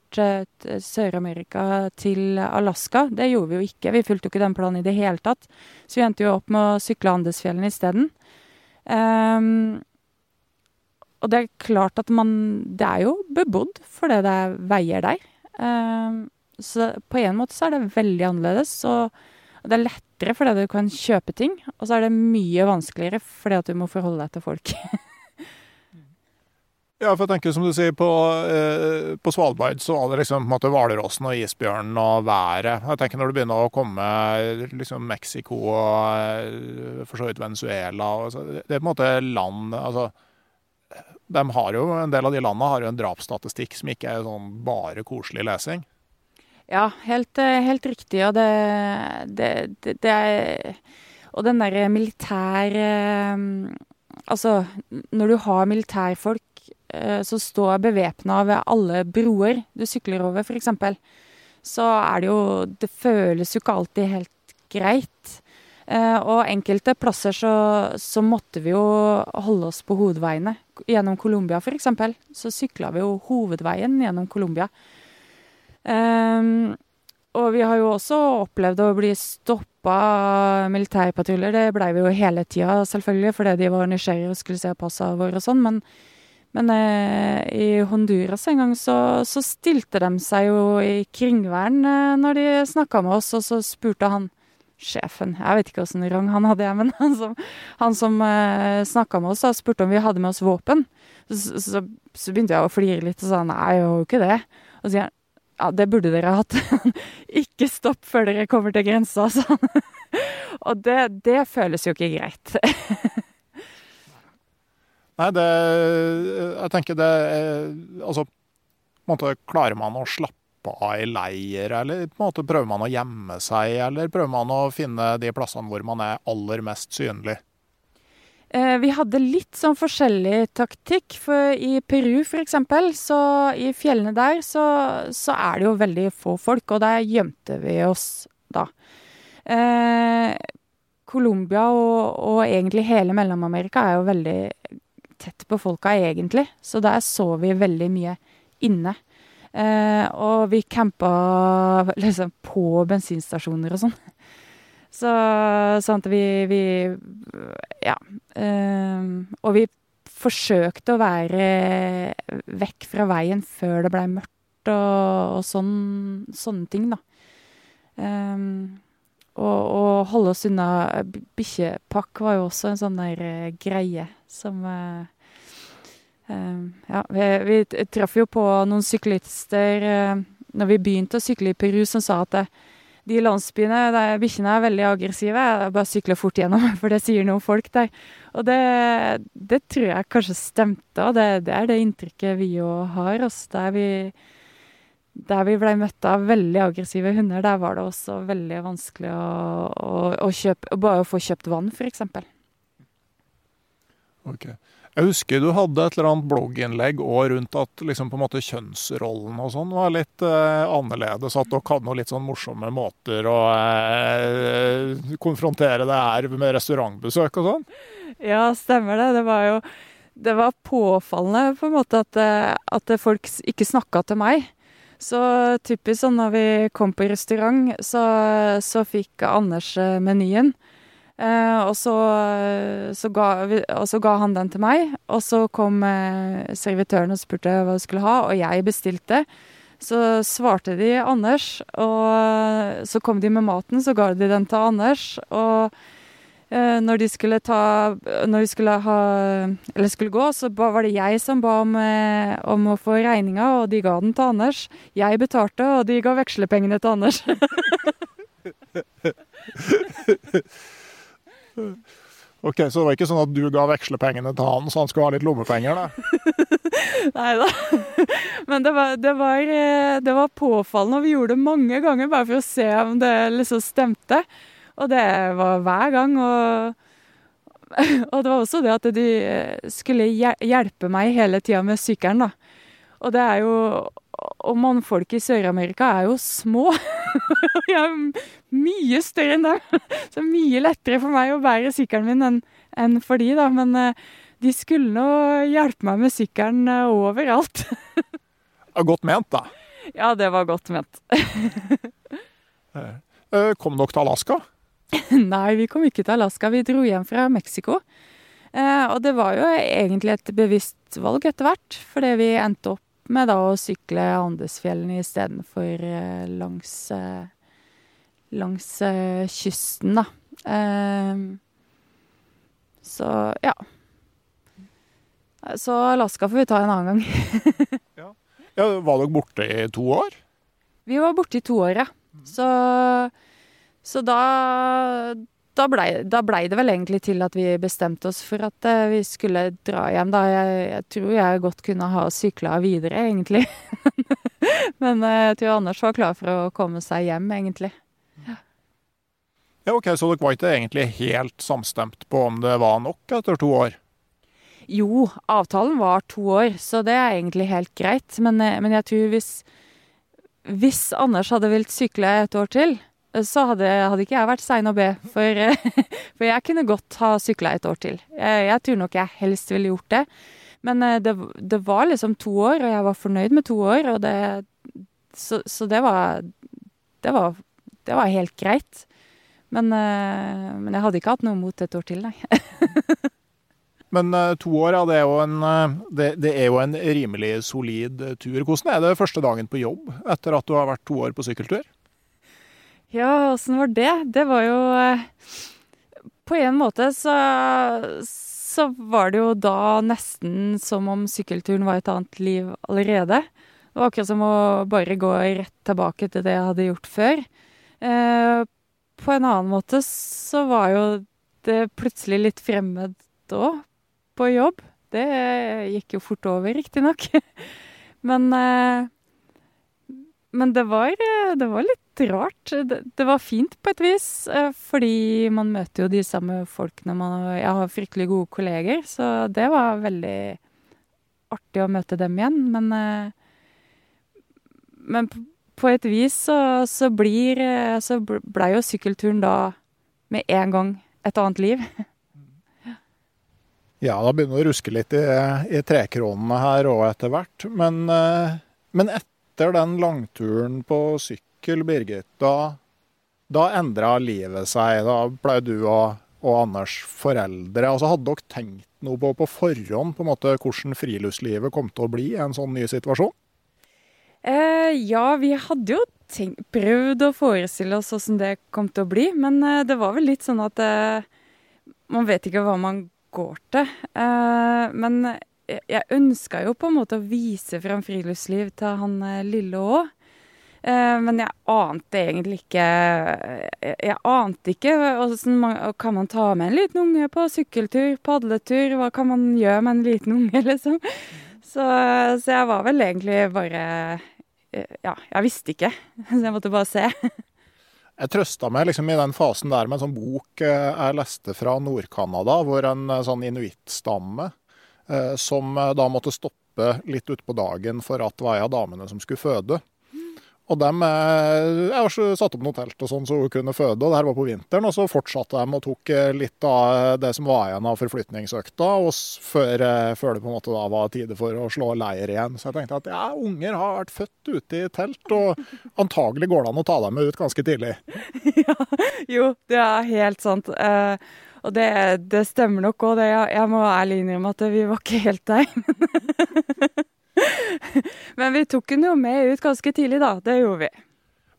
S2: Sør-Amerika til Alaska. Det gjorde vi jo ikke, vi fulgte jo ikke den planen i det hele tatt. Så vi endte jo opp med å sykle Andesfjellene isteden. Um, og det er klart at man Det er jo bebodd fordi det er veier der. Um, så på en måte så er det veldig annerledes. Og det er lettere fordi du kan kjøpe ting, og så er det mye vanskeligere fordi at du må forholde deg til folk.
S1: ja, for jeg tenker som du sier, på, eh, på Svalbard så var det liksom Hvalrossen og isbjørnen og været. Jeg tenker når du begynner å komme liksom Mexico og eh, for så vidt Venezuela og så, Det er på en måte land altså de har jo, En del av de landene har jo en drapsstatistikk som ikke er sånn bare koselig lesing.
S2: Ja, helt, eh, helt riktig. Og det, det, det, det er Og den derre militær eh, Altså, når du har militærfolk eh, som står bevæpna ved alle broer du sykler over, f.eks., så er det jo Det føles jo ikke alltid helt greit. Og enkelte plasser så, så måtte vi jo holde oss på hovedveiene. Gjennom Colombia, f.eks., så sykla vi jo hovedveien gjennom Colombia. Um, og vi har jo også opplevd å bli stoppa av militærpatruljer. Det blei vi jo hele tida, selvfølgelig, fordi de var nysgjerrige og skulle se passa våre og sånn. Men, men eh, i Honduras en gang så, så, stilte de seg jo i kringvern eh, når de snakka med oss, og så spurte han sjefen Jeg vet ikke åssen rang han hadde, men han som, han som eh, snakka med oss, da, spurte om vi hadde med oss våpen. Så, så, så begynte jeg å flire litt og sa nei, jeg har jo ikke det. Og så sier han ja, det burde dere hatt. ikke stopp før dere kommer til grensa, sånn. Og det, det, føles jo ikke greit.
S1: Nei, det Jeg tenker det Altså, på en måte klarer man å slappe av i leir, eller på en måte prøver man å gjemme seg, eller prøver man å finne de plassene hvor man er aller mest synlig?
S2: Eh, vi hadde litt sånn forskjellig taktikk. For i Peru f.eks., så i fjellene der, så, så, er det jo veldig få folk, og der gjemte vi oss da. Eh, Colombia og, og, egentlig hele Mellom-Amerika er jo veldig tett på folka, egentlig. Så der så vi veldig mye inne. Eh, og vi campa liksom på bensinstasjoner og sånn. Så sånn at vi, vi Ja. Um, og vi forsøkte å være vekk fra veien før det blei mørkt og, og sånn, sånne ting, da. Um, og, og holde oss unna bikkjepakk var jo også en sånn der greie som uh, Ja, vi, vi traff jo på noen syklister uh, når vi begynte å sykle i Peru, som sa at de landsbyene der bikkjene er veldig aggressive, bare sykle fort gjennom, for det sier noen folk der. Og det, det tror jeg kanskje stemte, og det, det er det inntrykket vi jo har. Altså, der vi, der vi blei møtt av veldig aggressive hunder, der var det også veldig vanskelig å, å, å kjøpe Bare å få kjøpt vann, eksempel.
S1: Okay. Jeg husker du hadde et eller annet blogginnlegg og rundt at liksom på en måte kjønnsrollen og sånn var litt eh, annerledes. At dere hadde noen litt sånn morsomme måter å eh, konfrontere det her med restaurantbesøk og sånn?
S2: Ja, stemmer det. Det var jo det var påfallende på en måte at, eh, at folk ikke snakka til meg. Så typisk sånn når vi kom på restaurant, så, så fikk Anders eh, menyen. Eh, og, så, så ga, og, så, ga, han den til meg, og så kom eh, servitøren og spurte hva hun skulle ha, og jeg bestilte. Så svarte de Anders, og så kom de med maten, så ga de den til Anders. Og eh, når de skulle ta Når de skulle ha Eller skulle gå, så var det jeg som ba om, eh, om å få regninga, og de ga den til Anders. Jeg betalte, og de ga vekslepengene til Anders.
S1: Ok, Så det var ikke sånn at du ga vekslepengene til han, så han skulle ha litt lommepenger, da?
S2: Nei da. Men det var, det, var, eh, det var, påfallende, og vi gjorde det mange ganger bare for å se om det liksom stemte. Og det var hver gang. Og, og det var også det at de eh, skulle hjelpe meg hele tida med sykkelen, da. Og det er jo Og mannfolk i Sør-Amerika er jo små. Jeg er mye større enn dem. Så mye lettere for meg å bære sykkelen min enn en for de, da. Men uh, de skulle nå hjelpe meg med sykkelen uh, overalt.
S1: godt ment, da.
S2: Ja, det var godt ment.
S1: uh, kom dere til Alaska?
S2: Nei, vi kom ikke til Alaska. Vi dro hjem fra Mexico. og det var jo egentlig et bevisst valg etter hvert, fordi vi endte opp med da å sykle Andesfjellene istedenfor eh, langs, eh, langs eh, kysten, da. Ehm, så ja. Så Alaska får vi ta en annen gang.
S1: ja. ja. Var dere borte i to år?
S2: Vi var borte i to år, ja. Så, så da da blei ble det vel egentlig til at vi bestemte oss for at uh, vi skulle dra hjem, da. Jeg, jeg tror jeg godt kunne ha sykla videre, egentlig. Men uh, jeg tror Anders var klar for å komme seg hjem, egentlig.
S1: Ja. ja, OK, så dere var ikke egentlig helt samstemt på om det var nok etter to år?
S2: Jo, avtalen var to år, så det er egentlig helt greit. Men, uh, men jeg tror hvis, hvis Anders hadde villet sykle et år til, så hadde, hadde, ikke jeg vært sein å be. For, for, jeg kunne godt ha sykla et år til. Jeg, jeg, tror nok jeg helst ville gjort det. Men eh, det, det, var liksom to år, og jeg var fornøyd med to år. Det, så, så det, var, det var Det var helt greit. Men, eh, men jeg hadde ikke hatt noe mot et år til, nei.
S1: Men to år, ja, det er, en, det, det er, jo en, rimelig solid tur. Hvordan er det første dagen på jobb etter at du har vært to år på sykkeltur?
S2: Ja, åssen var det? Det var jo eh, På en måte så, så var det jo da nesten som om sykkelturen var et annet liv allerede. Det var akkurat som å bare gå rett tilbake til det jeg hadde gjort før. Eh, på en annen måte så var jo det plutselig litt fremmed òg, på jobb. Det gikk jo fort over, riktignok. Men eh, men det var, eh, det var litt rart. Det, det, var fint på et vis, eh, fordi man møter jo de samme folkene. Man, jeg har fryktelig gode kolleger, så det var veldig artig å møte dem igjen. Men, eh, men på et vis så, så blir Så blei jo sykkelturen da med en gang et annet liv.
S1: Ja, da begynner du å ruske litt i, i trekronene her òg etter hvert. Men, men etter etter den langturen på sykkel, Birgit, da, Da endra livet seg. Da ble du og, og Anders foreldre. Altså, hadde dere tenkt noe på på forhånd på en måte hvordan friluftslivet kom til å bli i en sånn ny situasjon?
S2: Eh, ja, vi hadde jo tenkt, prøvd å forestille oss åssen det kom til å bli, men eh, det var vel litt sånn at eh, man vet ikke hva man går til. Eh, men jeg, ønska jo på en måte å vise fram friluftsliv til han eh, lille òg. Eh, men jeg ante egentlig ikke Jeg, ante ikke hvordan man Kan ta med en liten unge på sykkeltur, padletur? Hva kan man gjøre med en liten unge, liksom? Så, så jeg var vel egentlig bare Ja, jeg visste ikke. Så jeg måtte bare se.
S1: Jeg trøsta meg liksom i den fasen der med en sånn bok eh, jeg leste fra Nord-Canada, hvor en eh, sånn inuittstamme eh, som da måtte stoppe litt utpå dagen for at det var ei av damene som skulle føde. Og dem Jeg har satt opp noe telt og sånn så hun kunne føde, og det her var på vinteren. Og så fortsatte de og tok litt av det som var igjen av forflytningsøkta, og før, før, det på en måte da var tide for å slå leir igjen. Så jeg tenkte at ja, unger har vært født ute i telt, og antagelig går det an å ta dem ut ganske tidlig.
S2: ja, jo, det er helt sant. Eh, og det, det, stemmer nok òg, det. Jeg, jeg må ærlig innrømme at vi var ikke helt der. Men vi tok den jo med ut ganske tidlig, da. Det gjorde vi.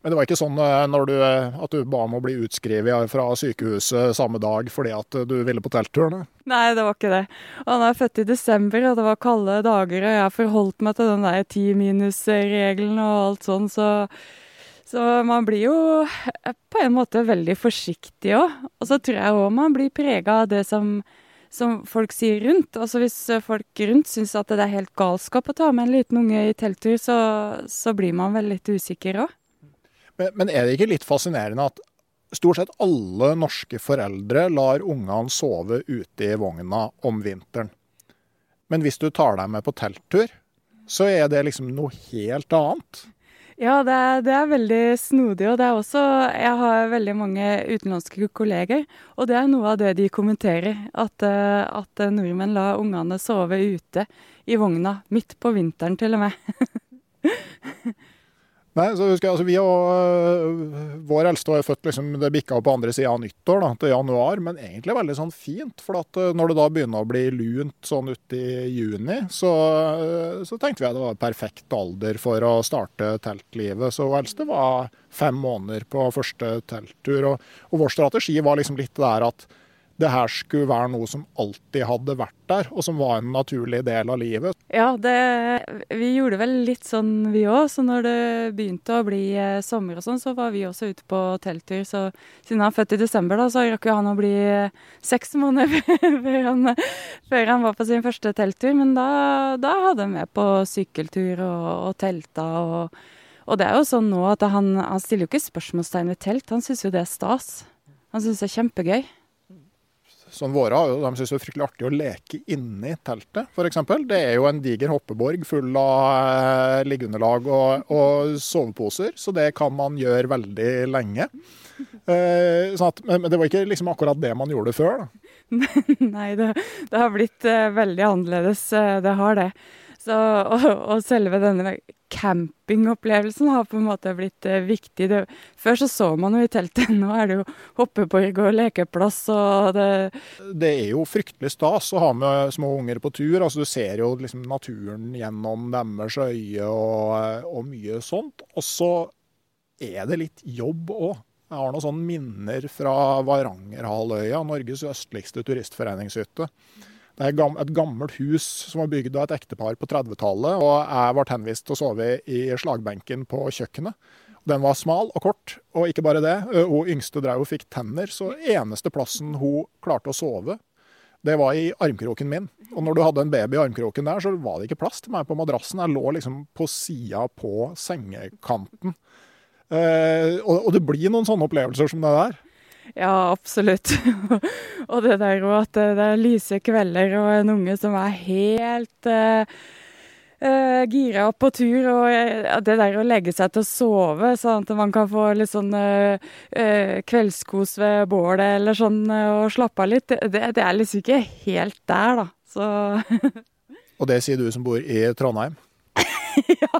S1: Men det var ikke sånn du, at du ba om å bli utskrevet fra sykehuset samme dag fordi at du ville på teltturen?
S2: Nei, det var ikke det. Han er født i desember, og det var kalde dager, og jeg forholdt meg til den der ti minus-regelen og alt sånn, så, så man blir jo på en måte veldig forsiktig òg. Og så tror jeg òg man blir prega av det som som folk sier rundt. Altså Hvis folk rundt syns at det er helt galskap å ta med en liten unge i telttur, så, så blir man vel litt usikker òg.
S1: Men, men, er det ikke litt fascinerende at stort sett alle norske foreldre lar ungene sove ute i vogna om vinteren? Men hvis du tar dem med på telttur, så er det liksom noe helt annet.
S2: Ja, det er, det er, veldig snodig. Og det er også Jeg har veldig mange utenlandske kolleger, og det er noe av det de kommenterer. At, eh, at nordmenn lar ungene sove ute i vogna midt på vinteren, til og med.
S1: Nei, så husker jeg, altså vi og øh, Vår eldste var født liksom, det bikka på andre sida av nyttår, da, til januar. Men egentlig veldig sånn fint. For at øh, når det da begynner å bli lunt sånn uti juni, så, øh, så, tenkte vi at det var perfekt alder for å starte teltlivet. Så hun eldste var fem måneder på første telttur. Og, og vår strategi var liksom litt det der at det her skulle være noe som alltid hadde vært der, og som var en naturlig del av livet.
S2: Ja, det, vi gjorde vel litt sånn vi òg. Så når det begynte å bli eh, sommer og sånn, så var vi også ute på telttur. Så siden han er født i desember, da, så rakk jo han å bli eh, seks måneder før han, før han var på sin første telttur. Men da, da hadde han med på sykkeltur og, og telta. og og det er jo sånn nå at han, han stiller jo ikke spørsmålstegn ved telt, han syns jo det er stas. Han syns det er kjempegøy
S1: som våre har, de syns det er fryktelig artig å leke inni teltet, f.eks. Det er jo en diger hoppeborg full av eh, liggeunderlag og, og, soveposer, så det kan man gjøre veldig lenge. Eh, sånn at, men det var ikke liksom akkurat det man gjorde før, da.
S2: Nei, det, det, har blitt uh, veldig annerledes. Uh, det har det. Så, og, og, selve denne campingopplevelsen har på en måte blitt eh, viktig. Det, før så så man jo i teltet, nå er det jo hoppeborg og lekeplass og det
S1: Det er jo fryktelig stas å ha med små unger på tur. altså Du ser jo liksom naturen gjennom deres øye og, og mye sånt. Og så er det litt jobb òg. Jeg har noen sånne minner fra Varangerhalvøya, Norges østligste turistforeningshytte. Det er et gammelt hus som var bygd av et ektepar på 30-tallet. Og jeg ble henvist til å sove i slagbenken på kjøkkenet. Den var smal og kort, og ikke bare det. Hun yngste drev og fikk tenner, så eneste plassen hun klarte å sove, det var i armkroken min. Og når du hadde en baby i armkroken der, så var det ikke plass til meg på madrassen. Jeg lå liksom på sida på sengekanten. Eh, og, det blir noen sånne opplevelser som det der.
S2: Ja, absolutt. og det der òg at det er lyse kvelder og en unge som er helt uh, uh, gira opp på tur. Og uh, det der å legge seg til å sove, sånn at man kan få litt sånn kveldskos ved bålet eller sånn og slappe av litt, det, det er liksom ikke helt der, da. Så
S1: Og det sier du som bor i Trondheim?
S2: ja.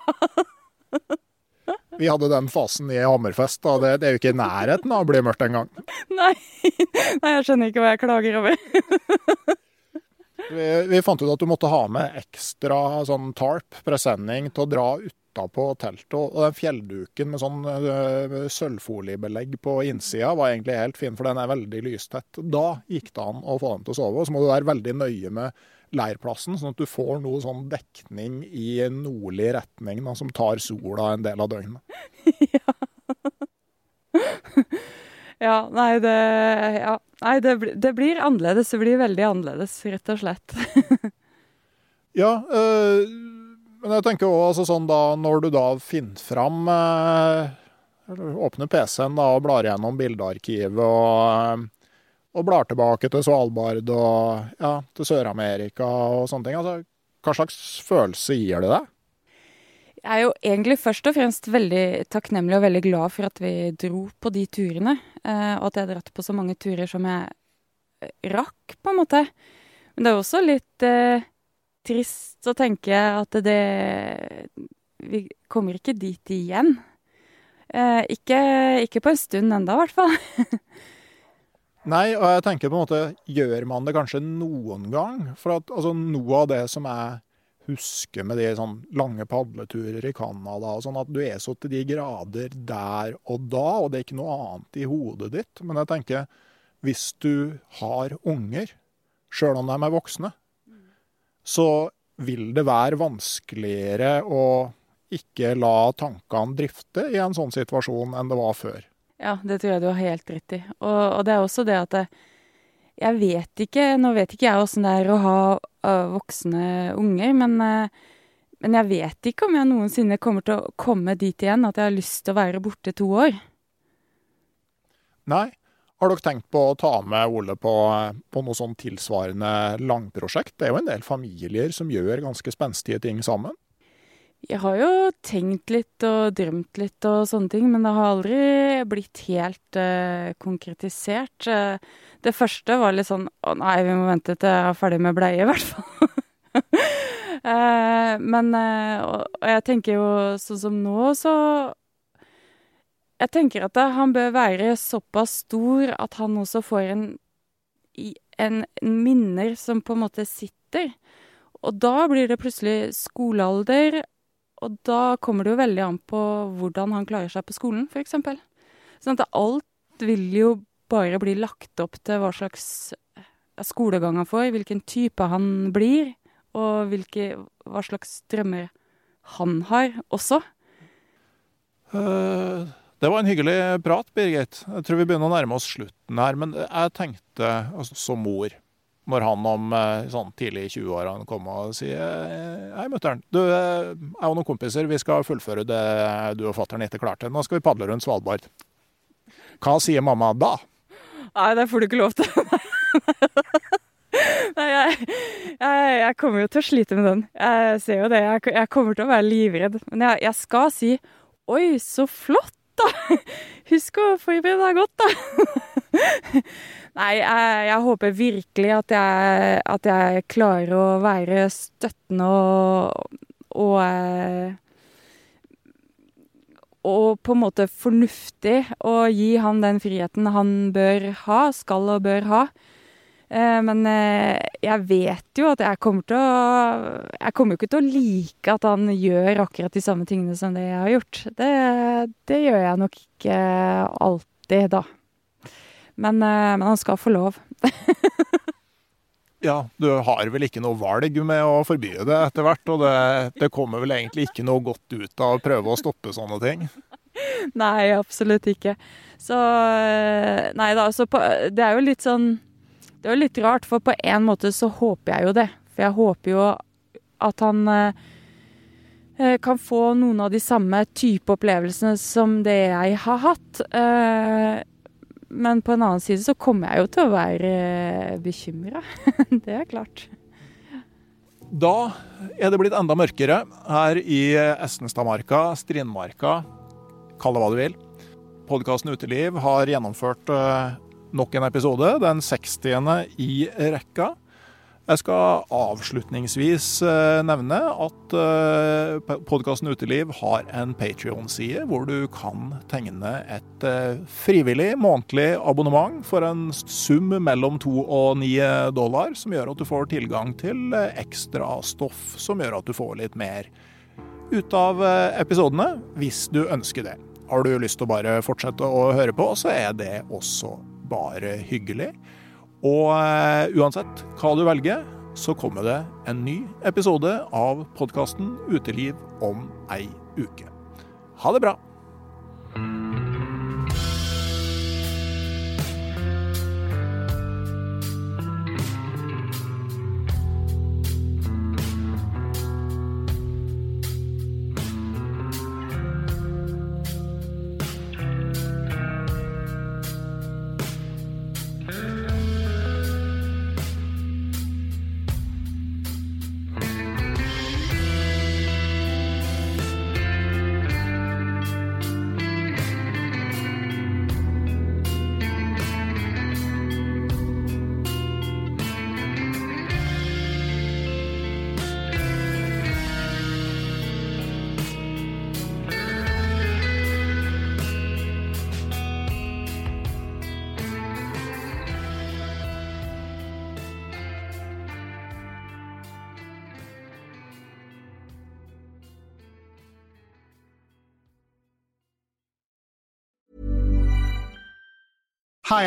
S1: Vi hadde den fasen i Hammerfest. Da. Det, det er jo ikke i nærheten av å bli mørkt engang.
S2: Nei. Nei, jeg skjønner ikke hva jeg klager over.
S1: vi, vi, fant ut at du måtte ha med ekstra sånn tarp, presenning, til å dra utapå teltet. Og den fjellduken med sånn uh, sølvfoliebelegg på innsida var egentlig helt fin, for den er veldig lystett. Da gikk det an å få dem til å sove. Og så må du være veldig nøye med leirplassen, sånn at du får noe sånn dekning i nordlig retning da, som tar sola en del av døgnet.
S2: ja. ja, nei, det, ja. nei det, det, blir annerledes. Det blir veldig annerledes, rett og slett.
S1: ja, øh, men jeg tenker òg altså sånn da, når du da finner fram øh, Åpner PC-en da og blar gjennom bildearkivet og og blar tilbake til Svalbard og ja, til Sør-Amerika og sånne ting. Altså, hva slags følelse gir det deg?
S2: Jeg er jo egentlig først og fremst veldig takknemlig og veldig glad for at vi dro på de turene. Eh, og at jeg dratt på så mange turer som jeg eh, rakk, på en måte. Men det er også litt eh, trist å tenke at det Vi kommer ikke dit igjen. Eh, ikke, ikke på en stund enda, i hvert fall.
S1: Nei, og jeg tenker på en måte Gjør man det kanskje noen gang? For at altså, noe av det som jeg husker med de sånn lange padleturer i Canada og sånn, at du er så til de grader der og da, og det er ikke noe annet i hodet ditt. Men jeg tenker, hvis du har unger, sjøl om de er voksne, så vil det være vanskeligere å ikke la tankene drifte i en sånn situasjon enn det var før.
S2: Ja, det tror jeg du har helt rett i. Og, og det er også det at jeg, jeg vet ikke Nå vet ikke jeg åssen det er å ha uh, voksne unger, men, uh, men, jeg vet ikke om jeg noensinne kommer til å komme dit igjen at jeg har lyst til å være borte to år.
S1: Nei. Har dere tenkt på å ta med Ole på, på noe sånn tilsvarende langprosjekt? Det er jo en del familier som gjør ganske spenstige ting sammen.
S2: Jeg har jo tenkt litt og drømt litt og sånne ting, men det har aldri blitt helt uh, konkretisert. Uh, det første var litt sånn Å nei, vi må vente til jeg er ferdig med bleie, i hvert fall. uh, men og, og, jeg tenker jo sånn som nå, så Jeg tenker at han bør være såpass stor at han også får en, en, minner som på en måte sitter. Og da blir det plutselig skolealder, og da kommer det jo veldig an på hvordan han klarer seg på skolen, eksempel. Sånn at alt vil jo bare bli lagt opp til hva slags skolegang han får, hvilken type han blir, og hvilke, hva slags drømmer han har også.
S1: Uh, det var en hyggelig prat, Birgit. Jeg tror vi begynner å nærme oss slutten her. Men jeg tenkte, altså, som mor når han om eh, sånn tidlig i 20-årene kommer og sier eh, Hei, mutter'n. Du, er jeg og noen kompiser vi skal fullføre det du og fatter'n ikke klarte. Nå skal vi padle rundt Svalbard. Hva sier mamma da?
S2: Nei, det får du ikke lov til. Nei, jeg, jeg, jeg, kommer jo til å slite med den. Jeg ser jo det. Jeg, jeg kommer til å være livredd. Men jeg skal si Oi, så flott, da! Husk å forberede deg godt, da. Nei, jeg, jeg, håper virkelig at jeg, at jeg, klarer å være støttende og, og eh, og på en måte fornuftig og gi han den friheten han bør ha, skal og bør ha. Eh, men eh, jeg vet jo at jeg kommer til å Jeg kommer jo ikke til å like at han gjør akkurat de samme tingene som det jeg har gjort. Det, det gjør jeg nok ikke alltid, da. Men, eh, men han skal få lov.
S1: ja, du har vel ikke noe valg med å forby det etter hvert, og det, det kommer vel egentlig ikke noe godt ut av å prøve å stoppe sånne ting?
S2: Nei, absolutt ikke. Så eh, Nei da, så på, det er jo litt sånn Det er jo litt rart, for på en måte så håper jeg jo det. For jeg håper jo at han eh, eh kan få noen av de samme type opplevelsene som det jeg har hatt. Eh, men på en annen side så kommer jeg jo til å være eh, bekymra. det er klart.
S1: Da er det blitt enda mørkere her i Estenstadmarka, Strindmarka, kall det hva du vil. Podkasten Uteliv har gjennomført eh, nok en episode, den 60. i rekka. Jeg skal avslutningsvis eh, nevne at eh, podkasten Uteliv har en Patrion-side hvor du kan tegne et eh, frivillig månedlig abonnement for en sum mellom to og ni dollar, som gjør at du får tilgang til ekstra stoff som gjør at du får litt mer ut av episodene, hvis du ønsker det. Har du lyst til å bare fortsette å høre på, så er det også bare hyggelig. Og uh, uansett hva du velger, så kommer det en ny episode av podkasten Uteliv om ei uke. Ha det bra!